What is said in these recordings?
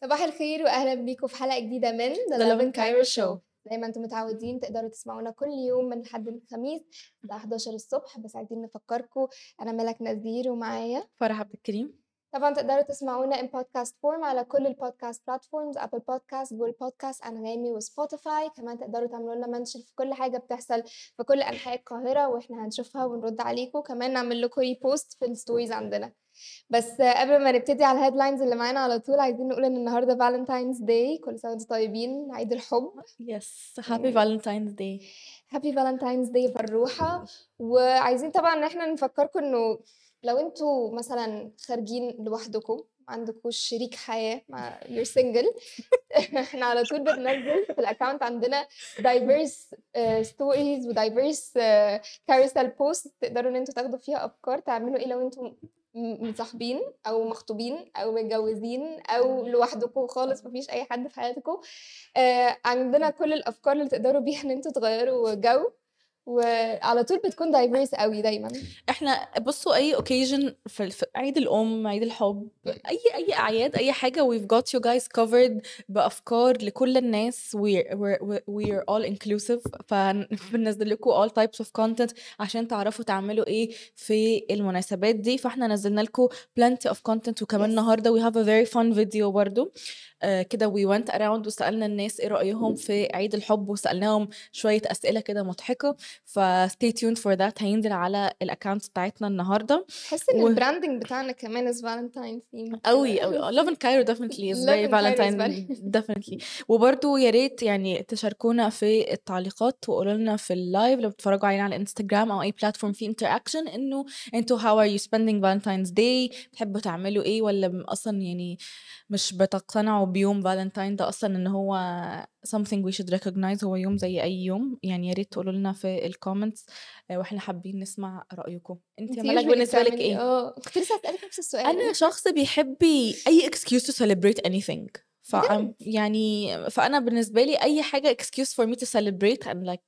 صباح الخير وأهلا بيكم في حلقة جديدة من Lovin Cairo Show. زي ما أنتم متعودين تقدروا تسمعونا كل يوم من لحد الخميس الساعة 11 الصبح. بس عايزين نفكركم أنا ملك نذير ومعايا فرح عبد الكريم. طبعا تقدروا تسمعونا in podcast form على كل ال podcast platforms Apple Podcasts Google Podcasts أنغامي و Spotify كمان تقدروا تعملوا لنا mention في كل حاجة بتحصل في كل أنحاء القاهرة وإحنا هنشوفها ونرد عليكم كمان نعمل لكم repost في ال stories عندنا. بس قبل ما نبتدي على ال headlines اللي معانا على طول عايزين نقول إن النهارده Valentine's Day كل سنة وأنتم طيبين. عيد الحب. Yes Happy Valentine's Day Happy Valentine's Day فالروحه وعايزين طبعا إن إحنا نفكركم إنه لو أنتوا مثلا خارجين لوحدكم ما عندكوش شريك حياة مع you're single إحنا على طول بننزل في ال account عندنا diverse stories و diverse carousel posts تقدروا إن أنتوا تاخدوا فيها أفكار تعملوا إيه لو أنتوا م- مصاحبين أو مخطوبين أو متجوزين أو لوحدكم خالص مفيش أي حد في حياتكم. آه عندنا كل الأفكار اللي تقدروا بيها إن أنتوا تغيروا جو. وعلى طول بتكون diverse قوي دايما. إحنا بصوا أي occasion في, عيد الأم عيد الحب أي أي أعياد أي حاجة we've got you guys covered بأفكار لكل الناس. We're, we're, we're all inclusive. فبننزل لكم all types of content عشان تعرفوا تعملوا إيه في المناسبات دي. فإحنا نزلنا لكم plenty of content. وكمان Yes. النهارده we have a very fun video برضو. آه كده we went around وسألنا الناس إيه رأيهم في عيد الحب وسألناهم شوية أسئلة كده مضحكة. ف stay tuned for that. هينزل على ال account بتاعتنا النهارده. تحس إن و- ال branding بتاعنا كمان is Valentine themed قوي قوي very Lovin Cairo is Valentine definitely. وبرضو يا ريت يعني تشاركونا في التعليقات وقولوا لنا في ال live لو بتتفرجوا علينا على الانستجرام أو أي platform فيه interaction إنه أنتوا how are you spending Valentine's Day بتحبوا تعملوا إيه؟ ولا أصلا يعني مش بتقتنعوا بيوم فالنتاين ده أصلا إن هو something we should recognize هو يوم زي أي يوم. يعني يا ريت تقولوا لنا في ال comments وإحنا حابين نسمع رأيكم. انت يا usually بالنسبة لك إيه؟ آه كنت لسه هسألك نفس السؤال. أنا شخص بيحب أي excuse to celebrate anything. ف يعني فأنا بالنسبة لي أي حاجة excuse for me to celebrate and like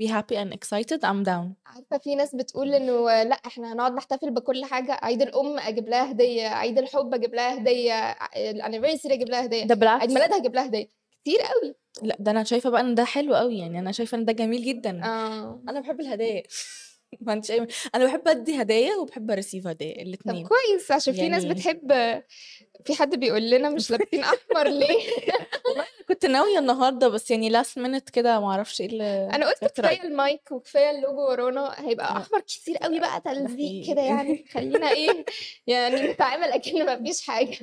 be happy and excited I'm down. عارفة في ناس بتقول إنه لأ إحنا هنقعد نحتفل بكل حاجة. عيد الأم أجيب لها هدية. عيد الحب أجيب لها هدية. الانيفرساري أجيب لها هدية. ده بالعكس عيد ميلادها أجيب لها هدية. كتير قوي. لأ ده أنا شايفة بقى إن ده حلو قوي يعني أنا شايفة إن ده جميل جدا آه أنا بحب الهدايا ما عنديش أي أنا بحب أدي هدايا وبحب receive هدايا طب الاثنين كويس عشان في ناس يعني- بتحب في حد بيقول لنا مش لابسين أحمر ليه كنت ناوية النهارده بس يعني last minute كده ما أعرفش إيه اللي أنا قلت إيه؟ كفاية المايك وكفاية اللوجو ورانا هيبقى. أحمر كتير قوي بقى تلزيق. كده يعني خلينا إيه يعني نتعامل اكن ما فيش حاجة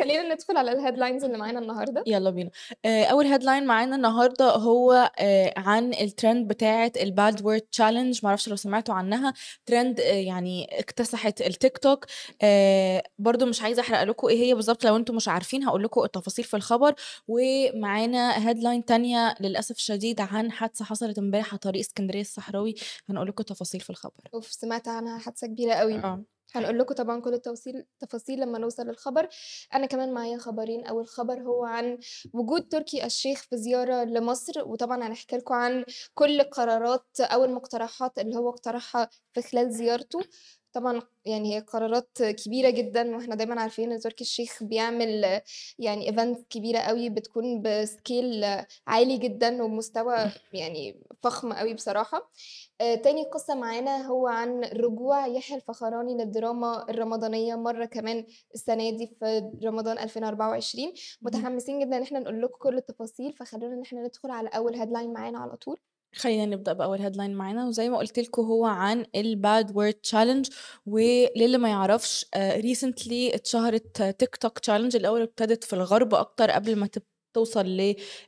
خلينا ندخل على ال headlines اللي معانا النهارده. يلا بينا. آه، أول headline معانا النهارده هو آه، عن الترند بتاعة ال bad word challenge معرفش لو سمعتوا عنها. ترند آه، يعني اكتسحت التيك توك برضو مش عايزة أحرق لكم إيه هي بالظبط. لو أنتم مش عارفين هقول لكم التفاصيل في الخبر. ومعانا headline تانية للأسف الشديد عن حادثة حصلت امبارح على طريق اسكندرية الصحراوي. هنقول لكم تفاصيل في الخبر. أوف سمعت عنها حادثة كبيرة قوي. آه. هنقول لكم طبعا كل التوصيل التفاصيل لما نوصل للخبر. أنا كمان معايا خبرين. أول خبر هو عن وجود تركي الشيخ في زيارة لمصر وطبعا هنحكي لكم عن كل القرارات أو المقترحات اللي هو اقترحها في خلال زيارته. طبعا يعني هي قرارات كبيرة جدا وإحنا دايما عارفين إن تركي الشيخ بيعمل يعني events كبيرة قوي بتكون ب scale عالي جدا ومستوى يعني فخم قوي بصراحة. آه، تاني قصة معانا هو عن رجوع يحيى الفخراني للدراما الرمضانية مرة كمان السنة دي في رمضان 2024 متحمسين جدا إن إحنا نقول لكم كل التفاصيل فخلونا إن إحنا ندخل على أول headline معانا على طول. خلينا نبدأ بأول headline معانا. وزي ما قلت لكم هو عن ال bad word challenge وللي ما يعرفش recently اتشهرت TikTok challenge الأول ابتدت في الغرب أكتر قبل ما تب- توصل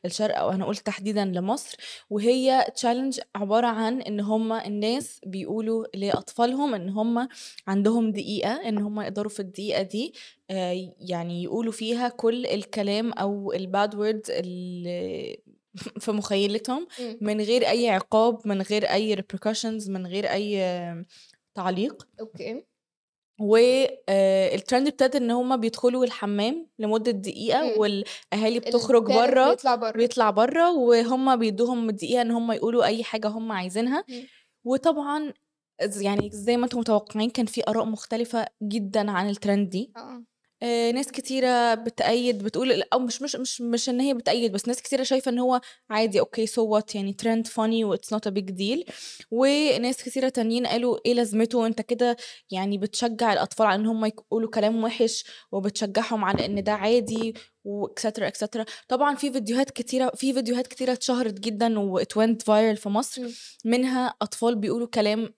للشرق. أو هنقول تحديدا لمصر. وهي challenge عبارة عن إن هم الناس بيقولوا لأطفالهم إن هم عندهم دقيقة إن هم يقدروا في الدقيقة دي آه، يعني يقولوا فيها كل الكلام أو ال bad words اللي في مخيلتهم. من غير أي عقاب من غير أي repercussions من غير أي آه، تعليق okay وال trend ابتدى إن هما بيدخلوا الحمام لمدة دقيقة مم. والأهالي بتخرج بره بيطلع بره بيطلع بره وهم بيدوهم دقيقة إن هم يقولوا أي حاجة هم عايزينها مم. وطبعا يعني زي ما أنتم متوقعين كان في آراء مختلفة جدًا عن الtrend دي. آه. آآ ناس كتيرة بتأيّد بتقول ال أو مش مش مش مش إن هي بتأيّد، بس ناس كتيرة شايفة إن هو عادي أوكي so what يعني trend funny وit's not a big deal. وناس كتيرة تانيين قالوا إيه لازمته؟ أنت كده يعني بتشجّع الأطفال على إن هم يقولوا كلام وِحِش وبتشجّعهم على إن ده عادي وetcetera etcetera طبعًا في فيديوهات كتيرة في فيديوهات كتيرة اتشهرت جدًا went viral في مصر،. منها أطفال بيقولوا كلام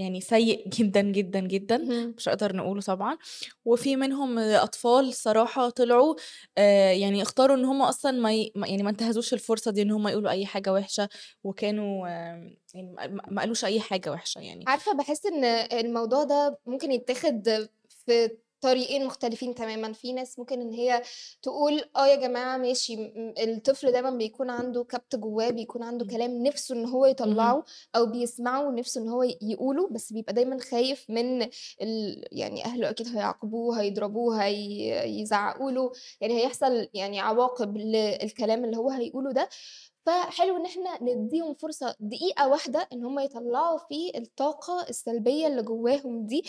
يعني سيء جدًا، جدًا، جدًا،. مش هنقدر نقوله طبعًا، وفي منهم أطفال صراحة طلعوا آآ يعني اختاروا إن هم أصلًا ما ي يعني ما انتهزوش الفرصة دي إن هم يقولوا أي حاجة وِحشة، وكانوا يعني ما قالوش أي حاجة وِحشة يعني. عارفة باحس إن الموضوع ده ممكن يتاخد في طريقين مختلفين تمامًا، في ناس ممكن إن هي تقول آه يا جماعة ماشي الطفل دايمًا بيكون عنده كبت جواه، بيكون عنده. كلام نِفْسه إن هو. يطلّعه أو بيسمعه ونِفْسه إن هو يقوله، بس بيبقى دايمًا خايف من ال يعني أهله أكيد هيعاقبوه، هيضربوه، هي يزعقوا له، يعني هيحصل يعني عواقب للكلام اللي هو هيقوله ده، فحلو إن إحنا ندّيهم فرصة دقيقة واحدة إن هم يطلّعوا فيه الطاقة السلبية اللي جواهم دي،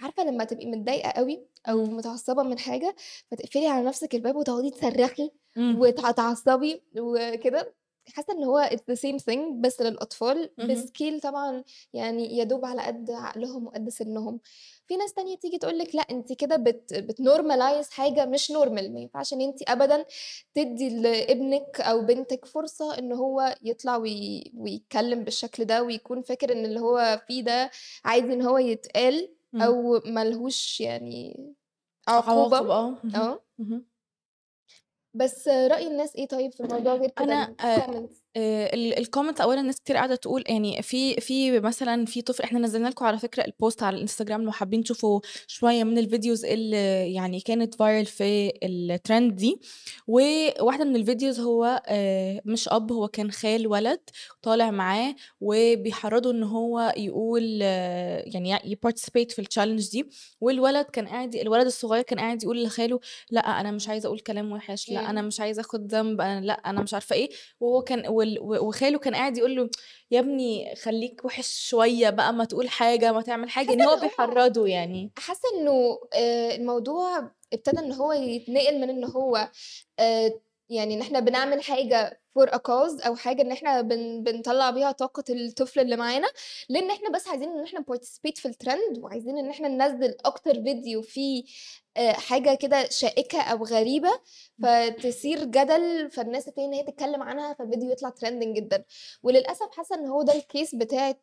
عارفة لمّا تبقي متضايقة أوي أو إمم. متعصبة من حاجة، فتقفلي على نَفْسِك الباب وتقعدي تصرّخي إمم. وتتعصبي وكده، حاسة إن هو it's the same thing بس للأطفال اهم. بscale طبعًا يعني يا دوب على قد عقلهم وقد سنهم. في ناس تانية تيجي تقول لِك لأ أنتِ كده بت بتnormalize حاجة مش normal ما ينفعش إن أنتِ أبدًا تدّي لابنِك أو بنتِك فرصة إن هو يطلع وي ويتكلم بالشكل ده ويكون فاكر إن اللي هو فيه ده عادي إن هو يتقال إمم. أو ما لهوش يعني عقوبة، عواقب آه، اهم، آه. اهم. بس رأي الناس إيه طيب في الموضوع غير كده أنا آآ ال comments؟ آآ ال الcomment أولًا ناس كتير قاعدة تقول يعني في في مثلًا في طفل إحنا نزّلنا لكم على فكرة ال post على الإنستجرام لو حابين تشوفوا شوية من ال videos اللي يعني كانت viral في ال trend دي، وواحدة من ال videos هو آآ مش أب هو كان خال ولد طالع معاه وبيحرّضه إن هو يقول يعني ي ي participate في الchallenge دي، والولد كان قاعد الولد الصغير كان قاعد يقول لخاله لأ أنا مش عايز أقول كلام وِحِش، أنا إمم. مش عايز آخُد ذنب، أنا لأ أنا مش عارفة إيه، وهو كان وخاله كان قاعد يقول له: "يا ابني خلّيك وِحِش شوية بقى ما تقول حاجة، ما تعمل حاجة." حاسة يعني هو إن هو بيحرّضه يعني. حاسة إنه آآ الموضوع ابتدى إن هو يتنقل من إن هو آآ يعني إن إحنا بنعمل حاجة for a cause أو حاجة إن إحنا بن بنطلّع بيها طاقة الطفل اللي معانا، لإن إحنا بس عايزين إن إحنا نparticipate في الtrend وعايزين إن إحنا ننزّل أكتر فيديو فيه آآ حاجة كده شائكة أو غريبة،. فتثير جدل، فالناس تبتدي إن هي تتكلم عنها، فالفيديو يطلع trending جدًا، وللأسف حاسة إن هو ده الcase بتاعة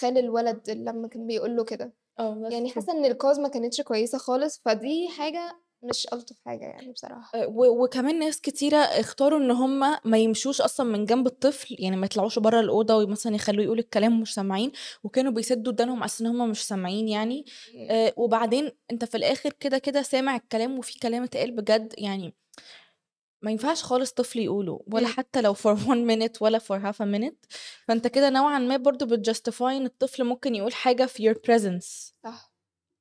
خال الولد لمّا كان بيقول له كده. آه that's يعني. حاسة إن الcause ما كانتش كويسة خالص، فدي حاجة مش ألطف حاجة يعني بصراحة. آآ و وكمان ناس كتيرة اختاروا إن هم ما يمشوش أصلًا من جنب الطفل، يعني ما يطلعوش برّه الأوضة ومثلًا يخلّوه يقول الكلام ومش سامعين، وكانوا بيسدّوا ودانهم على إن هم مش سامعين يعني،. آآ وبعدين أنت في الآخر كده، كده سامع الكلام وفي كلام اتقال بجد يعني ما ينفعش خالص طفل يقوله، ولا. حتى لو for one minute ولا for half a minute، فأنت كده نوعًا ما برضه بتjustify إن الطفل ممكن يقول حاجة في your presence. صح،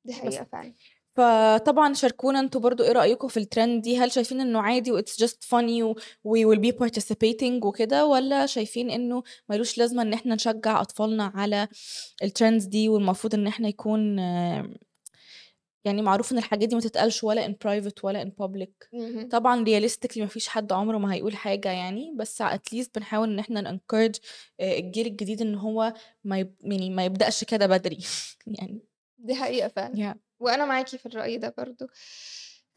دي بس. حقيقة فعلًا. فطبعًا شاركونا أنتم برضه إيه رأيكم في الtrend دي، هل شايفين إنه عادي وit's just funny و we will be participating وكده، والّا شايفين إنه ما لوش لازمة إن إحنا نشجّع أطفالنا على الtrends دي والمفروض إن إحنا يكون يعني معروف إن الحاجات دي ما تتقالش ولا in private ولا in public اهم. طبعًا realistically ما فيش حد عمره ما هيقول حاجة يعني، بس at least بنحاول إن إحنا نencourage آآ الجيل الجديد إن هو ما يب يعني ما يبدأش كده بدري يعني. دي حقيقة فعلًا، yeah. وأنا معاكِ في الرأي ده برضه.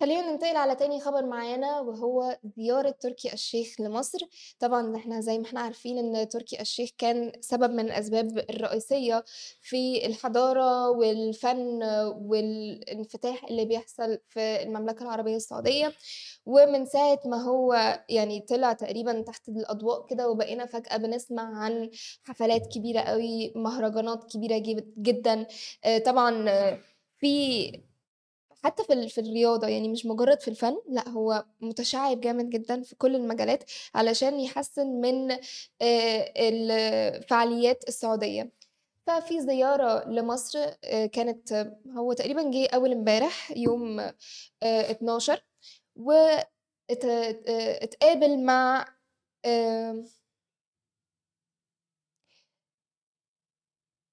خلّينا ننتقل على تاني خبر معانا وهو زيارة تركي الشيخ لمصر، طبعًا إحنا زي ما إحنا عارفين إن تركي الشيخ كان سبب من الأسباب الرئيسية في الحضارة والفن والانفتاح اللي بيحصل في المملكة العربية السعودية، ومن ساعة ما هو يعني طلع تقريبًا تحت الأضواء كده وبقينا فجأة بنسمع عن حفلات كبيرة أوي، مهرجانات كبيرة جدًا، آآ طبعًا في حتى في في الرياضة يعني مش مجرد في الفن، لأ هو متشعِّب جامد جدًا في كل المجالات علشان يحسّن من الفعاليات السعودية. ففي زيارة لمصر كانت هو تقريبًا جِه أول امبارح يوم آآ 12 و ات آآ اتقابل مع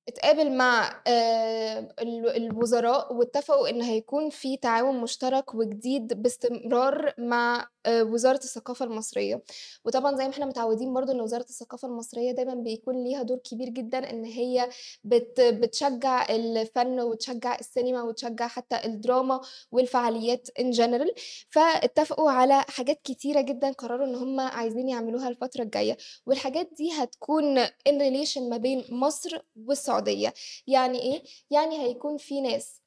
اتقابل مع ال الوزراء واتفقوا إن هيكون في تعاون مشترك وجديد باستمرار مع آآ وزارة الثقافة المصرية، وطبعًا زي ما إحنا متعودين برضه إن وزارة الثقافة المصرية دايمًا بيكون ليها دور كبير جدًا إن هي بت بتشجّع الفن وتشجّع السينما وتشجّع حتى الدراما والفعاليات in general. فاتفقوا على حاجات كتيرة جدًا قرروا إن هُم عايزين يعملوها الفترة الجاية، والحاجات دي هتكون in relation ما بين مصر والسعودية، يعني إيه؟ يعني هيكون في ناس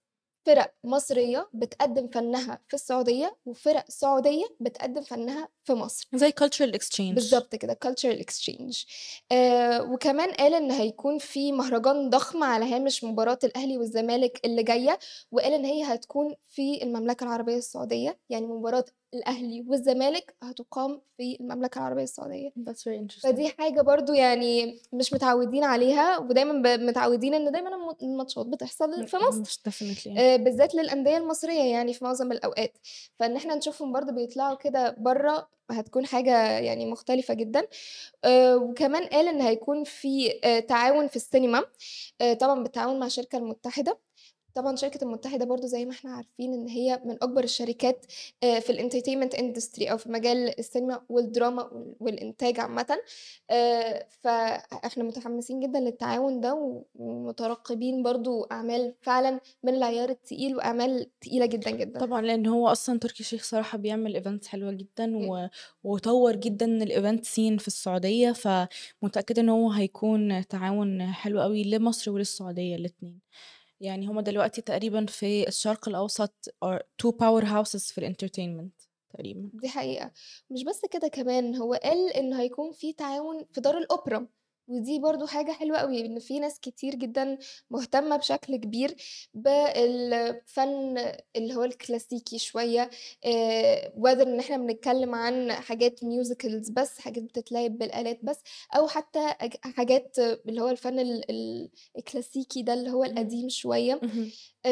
فِرَق مصرية بتقدّم فنّها في السعودية، وفِرَق سعودية بتقدّم فنّها في مصر. زي cultural exchange. بالضبط كده cultural exchange آآ وكمان قال إن هيكون في مهرجان ضخم على هامش مباراة الأهلي والزمالك اللي جاية، وقال إن هي هتكون في المملكة العربية السعودية، يعني مباراة الأهلي والزمالك هتُقام في. That's very interesting. فدي حاجة برضه يعني مش متعودين عليها، ودايمًا متعودين إن دايمًا الم الماتشات بتحصل في مصر. آآ بالذات للأندية المصرية يعني في معظم الأوقات، فإن إحنا نشوفهم برضه بيطلعوا كده برّه هتكون حاجة يعني مختلفة جدًا، آآ وكمان قال إن هيكون في آآ تعاون في السينما، آآ طبعًا بالتعاون مع الشركة المتحدة، طبعًا شركة المتحدة برضه زي ما إحنا عارفين إن هي من أكبر الشركات آآ في الentertainment industry أو في مجال السينما والدراما وال والإنتاج عامةً، آآ فإحنا متحمسين جدًا للتعاون ده، ومترقبين برضه أعمال فعلًا من العيار التقيل وأعمال تقيلة جدًا، جدًا. طبعًا لإن هو أصلًا تركي الشيخ صراحة بيعمل events حلوة جدًا،. و وطوّر جدًا الevent scene في السعودية، فمتأكدة إن هو هيكون تعاون حلو أوي لمصر وللسعودية الاتنين. يعني هُم دلوقتي تقريبًا في الشرق الأوسط are two power houses في الentertainment تقريبًا. دي حقيقة، مش بس كده كمان هو قال إن هيكون في تعاون في دار الأوبرا، ودي برضه حاجة حلوة أوي، إن في ناس كتير جدًا مهتمة بشكل كبير بالفن اللي هو الكلاسيكي شوية، آآ whether إن إحنا بنتكلم عن حاجات musicals بس، حاجات بتتلعب بالآلات بس، أو حتى حاجات اللي هو الفن ال ال الكلاسيكي ده اللي هو. القديم شوية،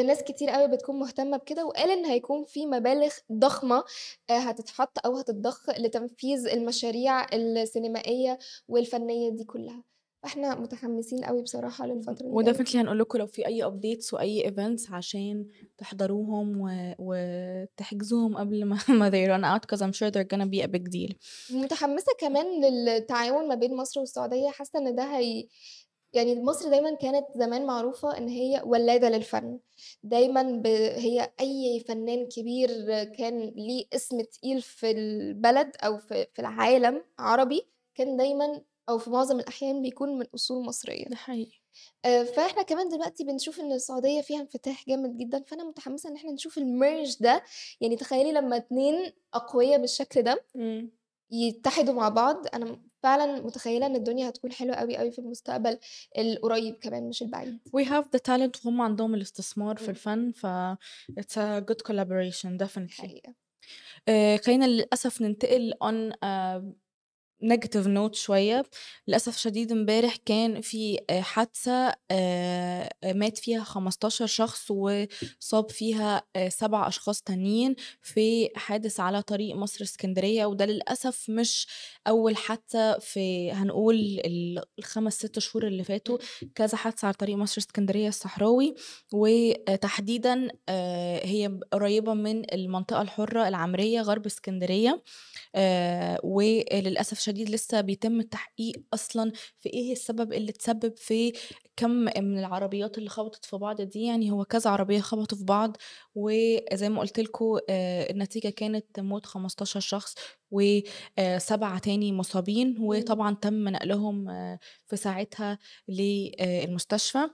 ناس كتير أوي بتكون مهتمة بكده، وقال إن هيكون في مبالغ ضخمة آآ هتتحط أو هتتضخ لتنفيذ المشاريع السينمائية والفنية دي كلّها، فإحنا متحمسين بصراحة للفترة اللي جاية. وdefinitely هنقول لكم لو في أي updates وأي events عشان تحضروهم و وتحجزوهم قبل ما ما they run out cause I'm sure they're gonna be a big deal. متحمسة كمان للتعاون ما بين مصر والسعودية، حاسة إن ده هي يعني مصر دايمًا كانت زمان معروفة إن هي ولادة للفن، دايمًا ب هي أي فنان كبير كان ليه اسم تقيل في البلد أو في في العالم عربي، كان دايمًا أو في معظم الأحيان بيكون من أصول مصرية. ده حقيقي. آآ فإحنا كمان دلوقتي بنشوف إن السعودية فيها انفتاح جامد جدًا، فأنا متحمسة إن إحنا نشوف الmerge ده، يعني تخيلي لمّا اتنين أقويا بالشكل ده. يتحدوا مع بعض، أنا م فعلًا متخيلة إن الدنيا هتكون حلوة أوي، أوي في المستقبل القريب كمان مش البعيد. We have the talent وهُم عندهم الاستثمار في. الفن، ف it's a good collaboration definitely. حقيقة. آآ خلّينا للأسف ننتقل on negative note شوية، للأسف الشديد امبارح كان في آآ حادثة آآ مات فيها 15 شخص وصاب فيها آآ 7 أشخاص تانيين في حادث على طريق مصر إسكندرية، وده للأسف مش أول حادثة في هنقول ال ال5، 6 شهور اللي فاتوا،. كذا حادثة على طريق مصر إسكندرية الصحراوي، وتحديدًا هي ب قريبة من المنطقة الحرة العمرية غرب إسكندرية، آآ وللأسف الشديد لسه بيتم التحقيق أصلًا في إيه السبب اللي تسبب في كم من العربيات اللي خبطت في بعض دي، يعني هو كذا عربية خبطوا في بعض، وزي ما قُلت لكم آآ النتيجة كانت موت 15 شخص و آآ 7 تاني مصابين،. وطبعًا تم نقلهم في ساعتها ل آآ المستشفى.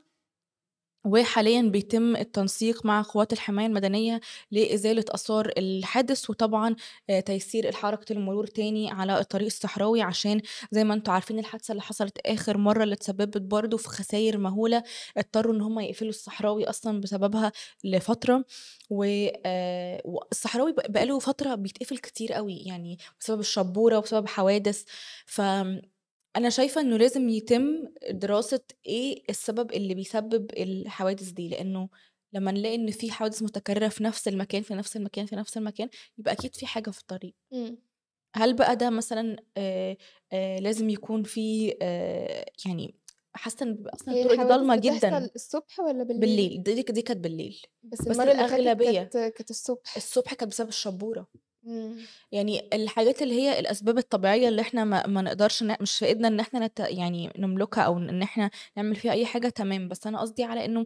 وحاليًا بيتم التنسيق مع قوات الحماية المدنية لإزالة آثار الحادث، وطبعًا آآ تيسير الحركة المرور تاني على الطريق الصحراوي، عشان زي ما أنتم عارفين الحادثة اللي حصلت آخر مرة اللي اتسببت برضه في خساير مهولة، اضطروا إن هُم يقفلوا الصحراوي أصلًا بسببها لفترة، والصحراوي ب بقى له فترة بيتقفل كتير أوي، يعني بسبب الشبورة وبسبب حوادث، فآمم أنا شايفة إنه لازم يتم دراسة إيه السبب اللي بيسبب الحوادث دي، لإنه لمّا نلاقي إن في حوادث متكررة في نفس المكان، في نفس المكان، في نفس المكان، يبقى أكيد في حاجة في الطريق. إمم. هل بقى ده مثلًا آآ آآ لازم يكون في آآ يعني حاسة إن بيبقى أصلًا هي الطرق دي الحوادث ضلمة بتحصل جدًا. الصبح والّا بالليل؟ بالليل، دي دي كانت بالليل، بس بس المَرّة اللي فاتت الأغلبية كانت كانت الصبح. الصبح كانت بسبب الشبورة. يعني الحاجات اللي هي الأسباب الطبيعية اللي إحنا ما ما نقدرش ن مش في إيدنا إن إحنا نت يعني نملكها أو إن إحنا نعمل فيها أي حاجة تمام، بس أنا قصدي على إنه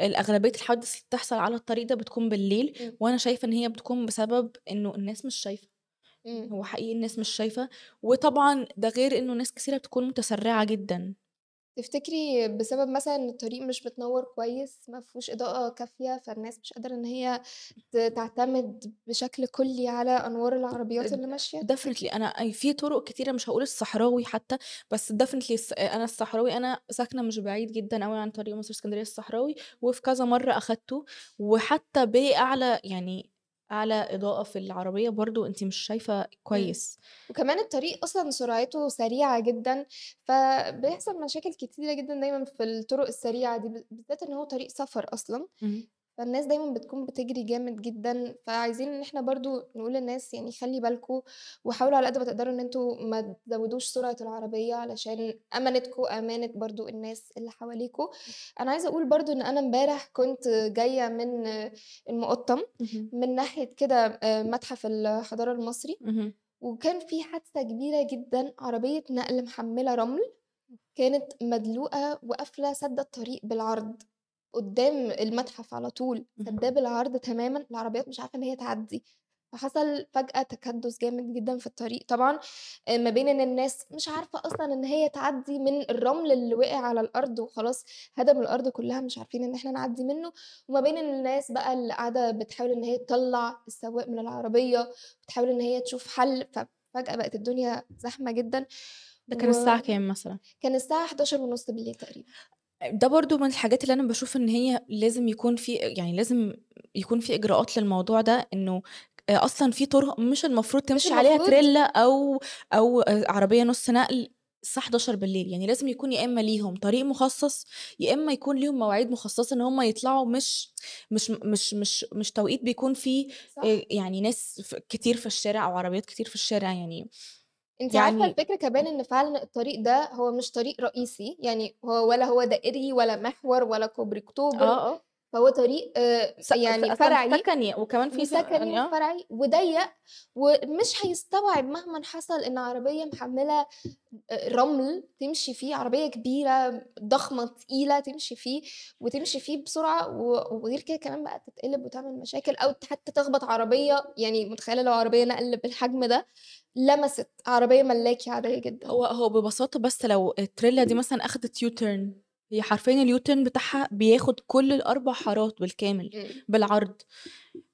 الأغلبية الحوادث اللي بتحصل على الطريق ده بتكون بالليل، إمم. وأنا شايفة إن هي بتكون بسبب إنه الناس مش شايفة. إمم. هو حقيقي الناس مش شايفة، وطبعًا ده غير إنه ناس كتيرة بتكون متسرعة جدًا. تفتكري بسبب مثلًا إن الطريق مش متنوّر كويس، ما فيهوش إضاءة كافية، فالناس مش قادرة إن هي ت تعتمد بشكل كلّي على أنوار العربيات اللي ماشية؟ definitely أنا أي في طرق كتيرة مش هاقول الصحراوي حتى، بس definitely الص أنا الصحراوي أنا ساكنة مش بعيد جدًا أوي عن طريق مصر إسكندرية الصحراوي، وفي كذا مرّة أخدته، وحتى بأعلى يعني أعلى إضاءة في العربية برضه أنتِ مش شايفة إمم. كويس. وكمان الطريق أصلًا سرعته سريعة جدًا، فبيحصل مشاكل كتيرة جدًا دايمًا في الطرق السريعة دي، بالذات إن هو طريق سفر أصلًا، اهم. فالناس دايمًا بتكون بتجري جامد جدًا، فعايزين إن إحنا برضه نقول للناس يعني خلّي بالكم، وحاولوا على قد ما تقدروا إن أنتم ما تزوّدوش سرعة العربية علشان أمانتكم، أمانة برضه الناس اللي حواليكم. أنا عايزة أقول برضه إن أنا امبارح كنت جاية من المُقطّم،. من ناحية كده آآ متحف الحضارة المصري،. وكان في حادثة كبيرة جدًا، عربية نقل محمّلة رمل، كانت مدلوقة وقافلة سادة الطريق بالعرض، قدّام المتحف على طول، اهم. سدّاه بالعرض تمامًا، العربيات مش عارفة إن هي تعدّي، فحصل فجأة تكدُّس جامد جدًا في الطريق طبعًا، آآ ما بين إن الناس مش عارفة أصلًا إن هي تعدّي من الرمل اللي وقع على الأرض وخلاص هدم الأرض كلّها مش عارفين إن إحنا نعدّي منّه، وما بين الناس بقى اللي قاعدة بتحاول إن هي تطلّع السواق من العربية، بتحاول إن هي تشوف حَل، ففجأة بقت الدنيا زحمة جدًا، ده كان الساعة كام مثلًا؟ الساعة 23:30 تقريبًا. ده برضه من الحاجات اللي أنا باشوف إن هي لازم يكون في يعني لازم يكون في إجراءات للموضوع ده، إنه آآ أصلًا في طرق مش المفروض مش تمشي عليها المفروض. تريلا أو أو عربية نُص نقل الساعة 23:00 يعني لازم يكون يا إما ليهم طريق مخصص، يا إما يكون ليهم مواعيد مخصصة إن هُم يطلعوا. مش مش مش مش مش توقيت بيكون فيه آآ صح. يعني ناس ف كتير في الشارع أو عربيات كتير في الشارع. يعني أنتِ عارفة يعني الفكرة كمان إن فعلًا الطريق ده هو مش طريق رئيسي، يعني هو ولا هو دائري ولا محور ولا كوبري أكتوبر، آه، آه. فهو طريق آآ س ف يعني أصلًا فرعي سكني وكمان في س وسكني يعني آه. وفرعي وضيّق، ومش هيستوعب مهمًا حصل إن عربية محمّلة آآ رمل تمشي فيه، عربية كبيرة ضخمة تقيلة تمشي فيه، وتمشي فيه بسرعة و وغير كده كمان بقى تتقلب وتعمل مشاكل أو ت حتى تخبط عربية يعني متخيلة لو عربية نقل بالحجم ده لمست عربية ملاكي عادية جدًا. هو هو ببساطة بس لو التريلا دي مثلًا أخدت U turn هي حرفيًا turn بتاعها بياخد كل ال4 حارات بالكامل،. بالعرض،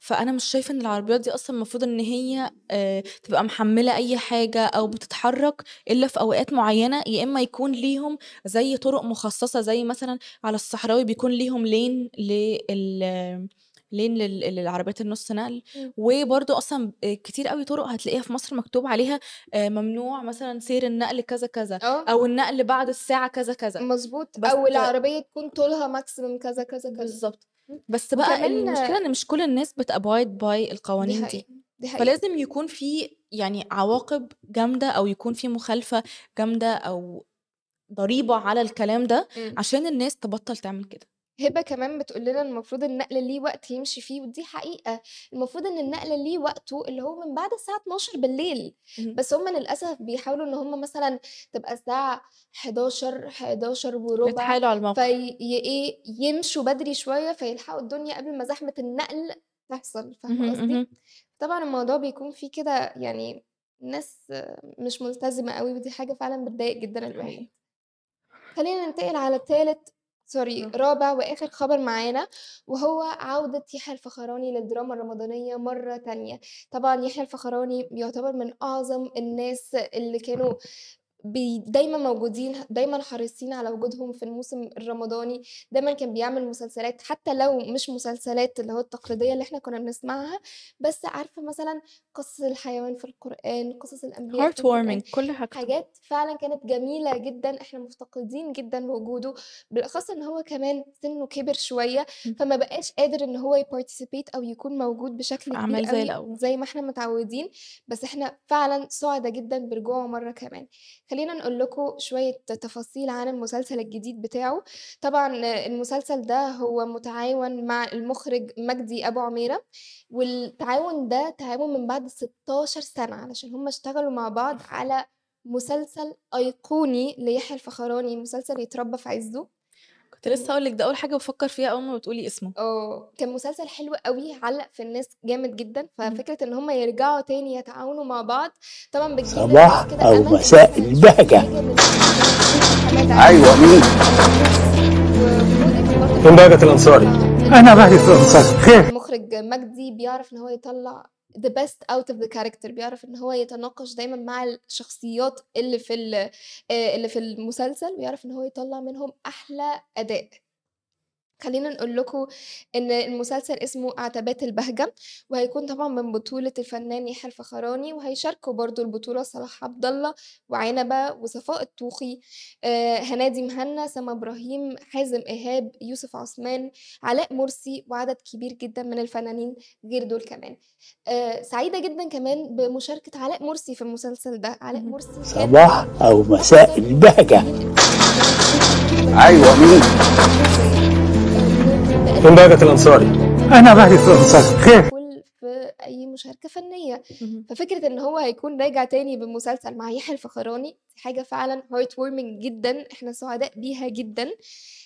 فأنا مش شايفة إن العربيات دي أصلًا المفروض إن هي آآ تبقى محمّلة أي حاجة أو بتتحرك إلا في أوقات معيّنة، يا إما يكون ليهم زي طرق مخصصة زي مثلًا على الصحراوي بيكون ليهم lane لل لل للعربيات النُص نقل، إمم. وبرضه أصلًا آآ كتير أوي طرق هتلاقيها في مصر مكتوب عليها آآ ممنوع مثلًا سير النقل كذا، كذا، آه. أو النقل بعد الساعة كذا، كذا، مضبوط، بس أو العربية تكون طولها maximum كذا، كذا، كذا. بالضبط. إمم. بس بقى وكمان المشكلة إن مش كل الناس by دي القوانين دي، حقيقة، دي حقيقة. فلازم يكون في يعني عواقب جامدة أو يكون في مخالفة جامدة أو ضريبة على الكلام ده، إمم. عشان الناس تبطّل تعمل كده. هبة كمان بتقول لنا المفروض النقل ليه وقت يمشي فيه، ودي حقيقة، المفروض إن النقل ليه وقته اللي هو من بعد الساعة 00:00 اهم. بس هُم للأسف بيحاولوا إن هُم مثلًا تبقى الساعة 11:00، 11:15 يتحايلوا على الموقف. في ي إيه، يمشوا بدري شوية فيلحقوا الدنيا قبل ما زحمة النقل تحصل، فاهمة اهم، قصدي؟ اهم. طبعًا الموضوع بيكون فيه كده يعني ناس مش ملتزمة أوي، ودي حاجة فعلًا بتضايق جدًا الواحد. حقيقي. خلّينا ننتقل على تالت sorry آه. رابع وآخر خبر معانا، وهو عودة يحيى الفخراني للدراما الرمضانية مرّة تانية. طبعًا يحيى الفخراني يعتبر من أعظم الناس اللي كانوا بي دايمًا موجودين، دايمًا حريصين على وجودهم في الموسم الرمضاني، دايمًا كان بيعمل مسلسلات حتى لو مش مسلسلات اللي هو التقليدية اللي إحنا كنا بنسمعها، بس عارفة مثلًا قصص الحيوان في القرآن، قصص الأنبياء في القرآن، heartwarming كل حاجته. حاجات فعلًا كانت جميلة جدًا، إحنا مفتقدين جدًا وجوده، بالأخص إن هو كمان سِنُّه كِبِر شوية، إمم. فما بقاش قادر إن هو يparticipate أو يكون موجود بشكل كبير أعمال زي أوي الأول. زي ما إحنا متعودين، بس إحنا فعلًا سُعدا جدًا برجوعه مرّة كمان. خلّينا نقول لكم شوية تفاصيل عن المسلسل الجديد بتاعه. طبعًا المسلسل ده هو متعاون مع المُخرج مجدي أبو عميرة، والتعاون ده تعاون من بعد 16 سَنة، علشان هُم اشتغلوا مع بعض على مسلسل أيقوني ليحيى الفخراني، مسلسل يتربى في عزّه. كنت لسه هاقول لِك ده أول حاجة بافكّر فيها أول ما بتقولي اسمه. آه، كان مسلسل حلو أوي، علّق في الناس جامد جدًا، اهم. ففكرة إن هُم يرجعوا تاني يتعاونوا مع بعض طبعًا بتجيب صباح إن مساء علي أيوة مين؟ فين بهجة الأنصاري؟ طبعًا أنا بهجة الأنصاري خير المُخرج مجدي بيعرف إن هو يطلّع the best out of the character بيعرف إن هو يتناقش دايمًا مع الشخصيات اللي في آآ اللي في المسلسل، ويعرف إن هو يطلّع منهم أحلى أداء. خلّينا نقول لكم إن المسلسل اسمه عتبات البهجة، وهيكون طبعًا من بطولة الفنان يحيى الفخراني، وهيشاركوا برضه البطولة صلاح عبد الله وعنبة وصفاء الطوخي، آآ هنادي مهنا، سما إبراهيم، حازم إيهاب، يوسف عثمان، علاء مرسي، وعدد كبير جدًا من الفنانين غير دول كمان. آآ سعيدة جدًا كمان بمشاركة علاء مرسي في المسلسل ده، علاء. مرسي صباح أو من مساء الممثلين أيوة مين؟ فين بهجة الأنصاري؟ أنا بهجة الأنصاري خير في أي مشاركة فنية، اهم. ففكرة إن هو هيكون راجع تاني بمسلسل مع يحيى الفخراني دي حاجة فعلًا heartwarming جدًا، إحنا سعداء بيها جدًا.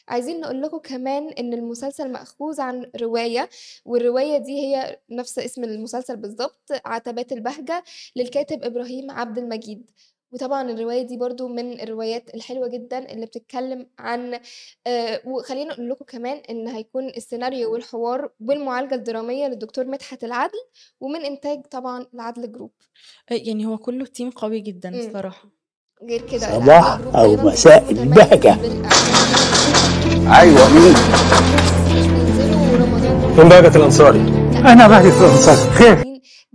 عايزين نقول لكم كمان إن المسلسل مأخوذ عن رواية، والرواية دي هي نفس اسم المسلسل بالضبط، عتبات البهجة للكاتب إبراهيم عبد المجيد. وطبعًا الرواية دي برضه من الروايات الحلوة جدًا اللي بتتكلم عن آآ وخلّينا نقول لكم كمان إن هيكون السيناريو والحوار والمعالجة الدرامية للدكتور مدحت العدل، ومن إنتاج طبعًا العدل جروب. آآ يعني هو كُلّه team قوي جدًا إمم. الصراحة. غير كده صباح جروب أو دايمًا بيكون مساء متميز البهجة أيوة مين؟ بينزلوا رمضان فين بهجة الأنصاري؟ أنا بهجة الأنصاري خير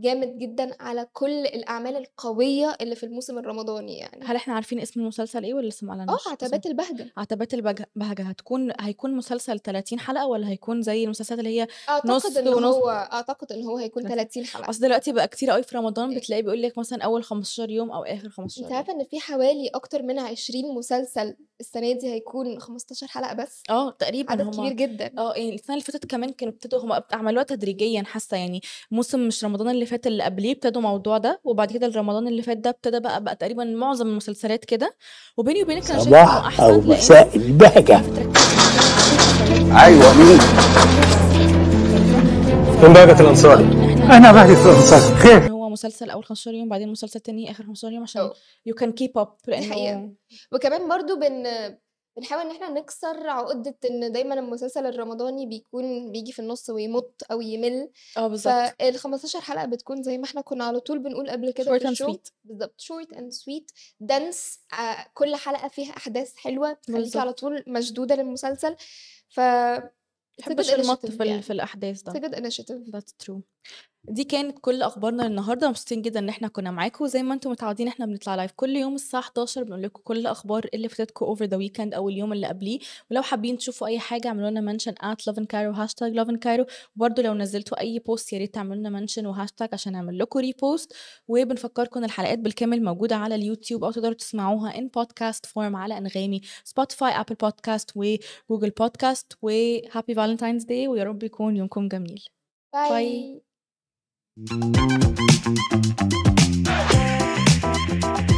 جامد جدًا على كل الأعمال القوية اللي في الموسم الرمضاني يعني. هل إحنا عارفين اسم المسلسل إيه والّا لسه ما أعلنوش اسمه؟ عتبات البهجة. عتبات البج بهجة هتكون هيكون مسلسل 30 حلقة والّا هيكون زي المسلسلات اللي هي أعتقد نُص إن ونُص؟ هو أعتقد إن هو هيكون 30 30 حلقة. أصل دلوقتي بقى كتير أوي في رمضان إيه؟ بتلاقيه بيقول لِك مثلًا أول 15 يوم أو آخر 15 أنتِ يوم. عارفة إن في حوالي أكتر من 20 مسلسل السنة دي هيكون 15 حلقة بس؟ آه، تقريبًا عدد هم كبير جدًا. آه، يعني السنة اللي فاتت كمان كانوا ابتدوا هم عملوها تدريجيًا حاسة يعني، موسم مش رمضان اللي فات اللي قبليه ابتدوا الموضوع ده، وبعد كده رمضان اللي فات ده ابتدى بقى بقى تقريبًا معظم المسلسلات كده، وبيني وبينِك صباح أحسن أو لإنه مساء المسلسلات أيوة مين؟ فين بهجة الأنصاري؟ إن إحنا أنا بهجة الأنصاري إن خير مسلسل أول 15 يوم بعدين مسلسل تاني آخر 15 يوم عشان keep up دي حقيقة. لإنه وكمان برضه بن بنحاول إن إحنا نكسر عقدة إن دايمًا المسلسل الرمضاني بيكون بييجي في النُص ويمُط أو يمِل، آه بالضبط. فال15 حلقة بتكون زي ما إحنا كنا على طول بنقول قبل كده الshow sweet. بالضبط short and sweet dense آآ كل حلقة فيها أحداث حلوة تخلّيكِ على. طول مشدودة للمسلسل، ف باحبش المَط في يعني. في a ده. initiative. that's true. دي كانت كل أخبارنا للنهاردة، مبسوطين جدًا إن إحنا كنا معاكم، وزي ما أنتم متعودين إحنا بنطلع live كل يوم الساعة 11 بنقول لكم كل أخبار اللي فاتتكم over the weekend أو اليوم اللي قبليه، ولو حابين تشوفوا أي حاجة اعملوا لنا mention at loveandcairo hashtag loveandcairo وبرضه لو نزّلتوا أي post يا ريت تعملوا لنا mention وhashtag عشان نعمل لكم repost، وبنفكّركم إن الحلقات بالكامل موجودة على اليوتيوب أو تقدروا تسمعوها in podcast form على أنغامي، Spotify، Apple podcast وGoogle podcast وhappy valentine's day ويا رب يكون يومكم جميل. باي. باي. Thank you.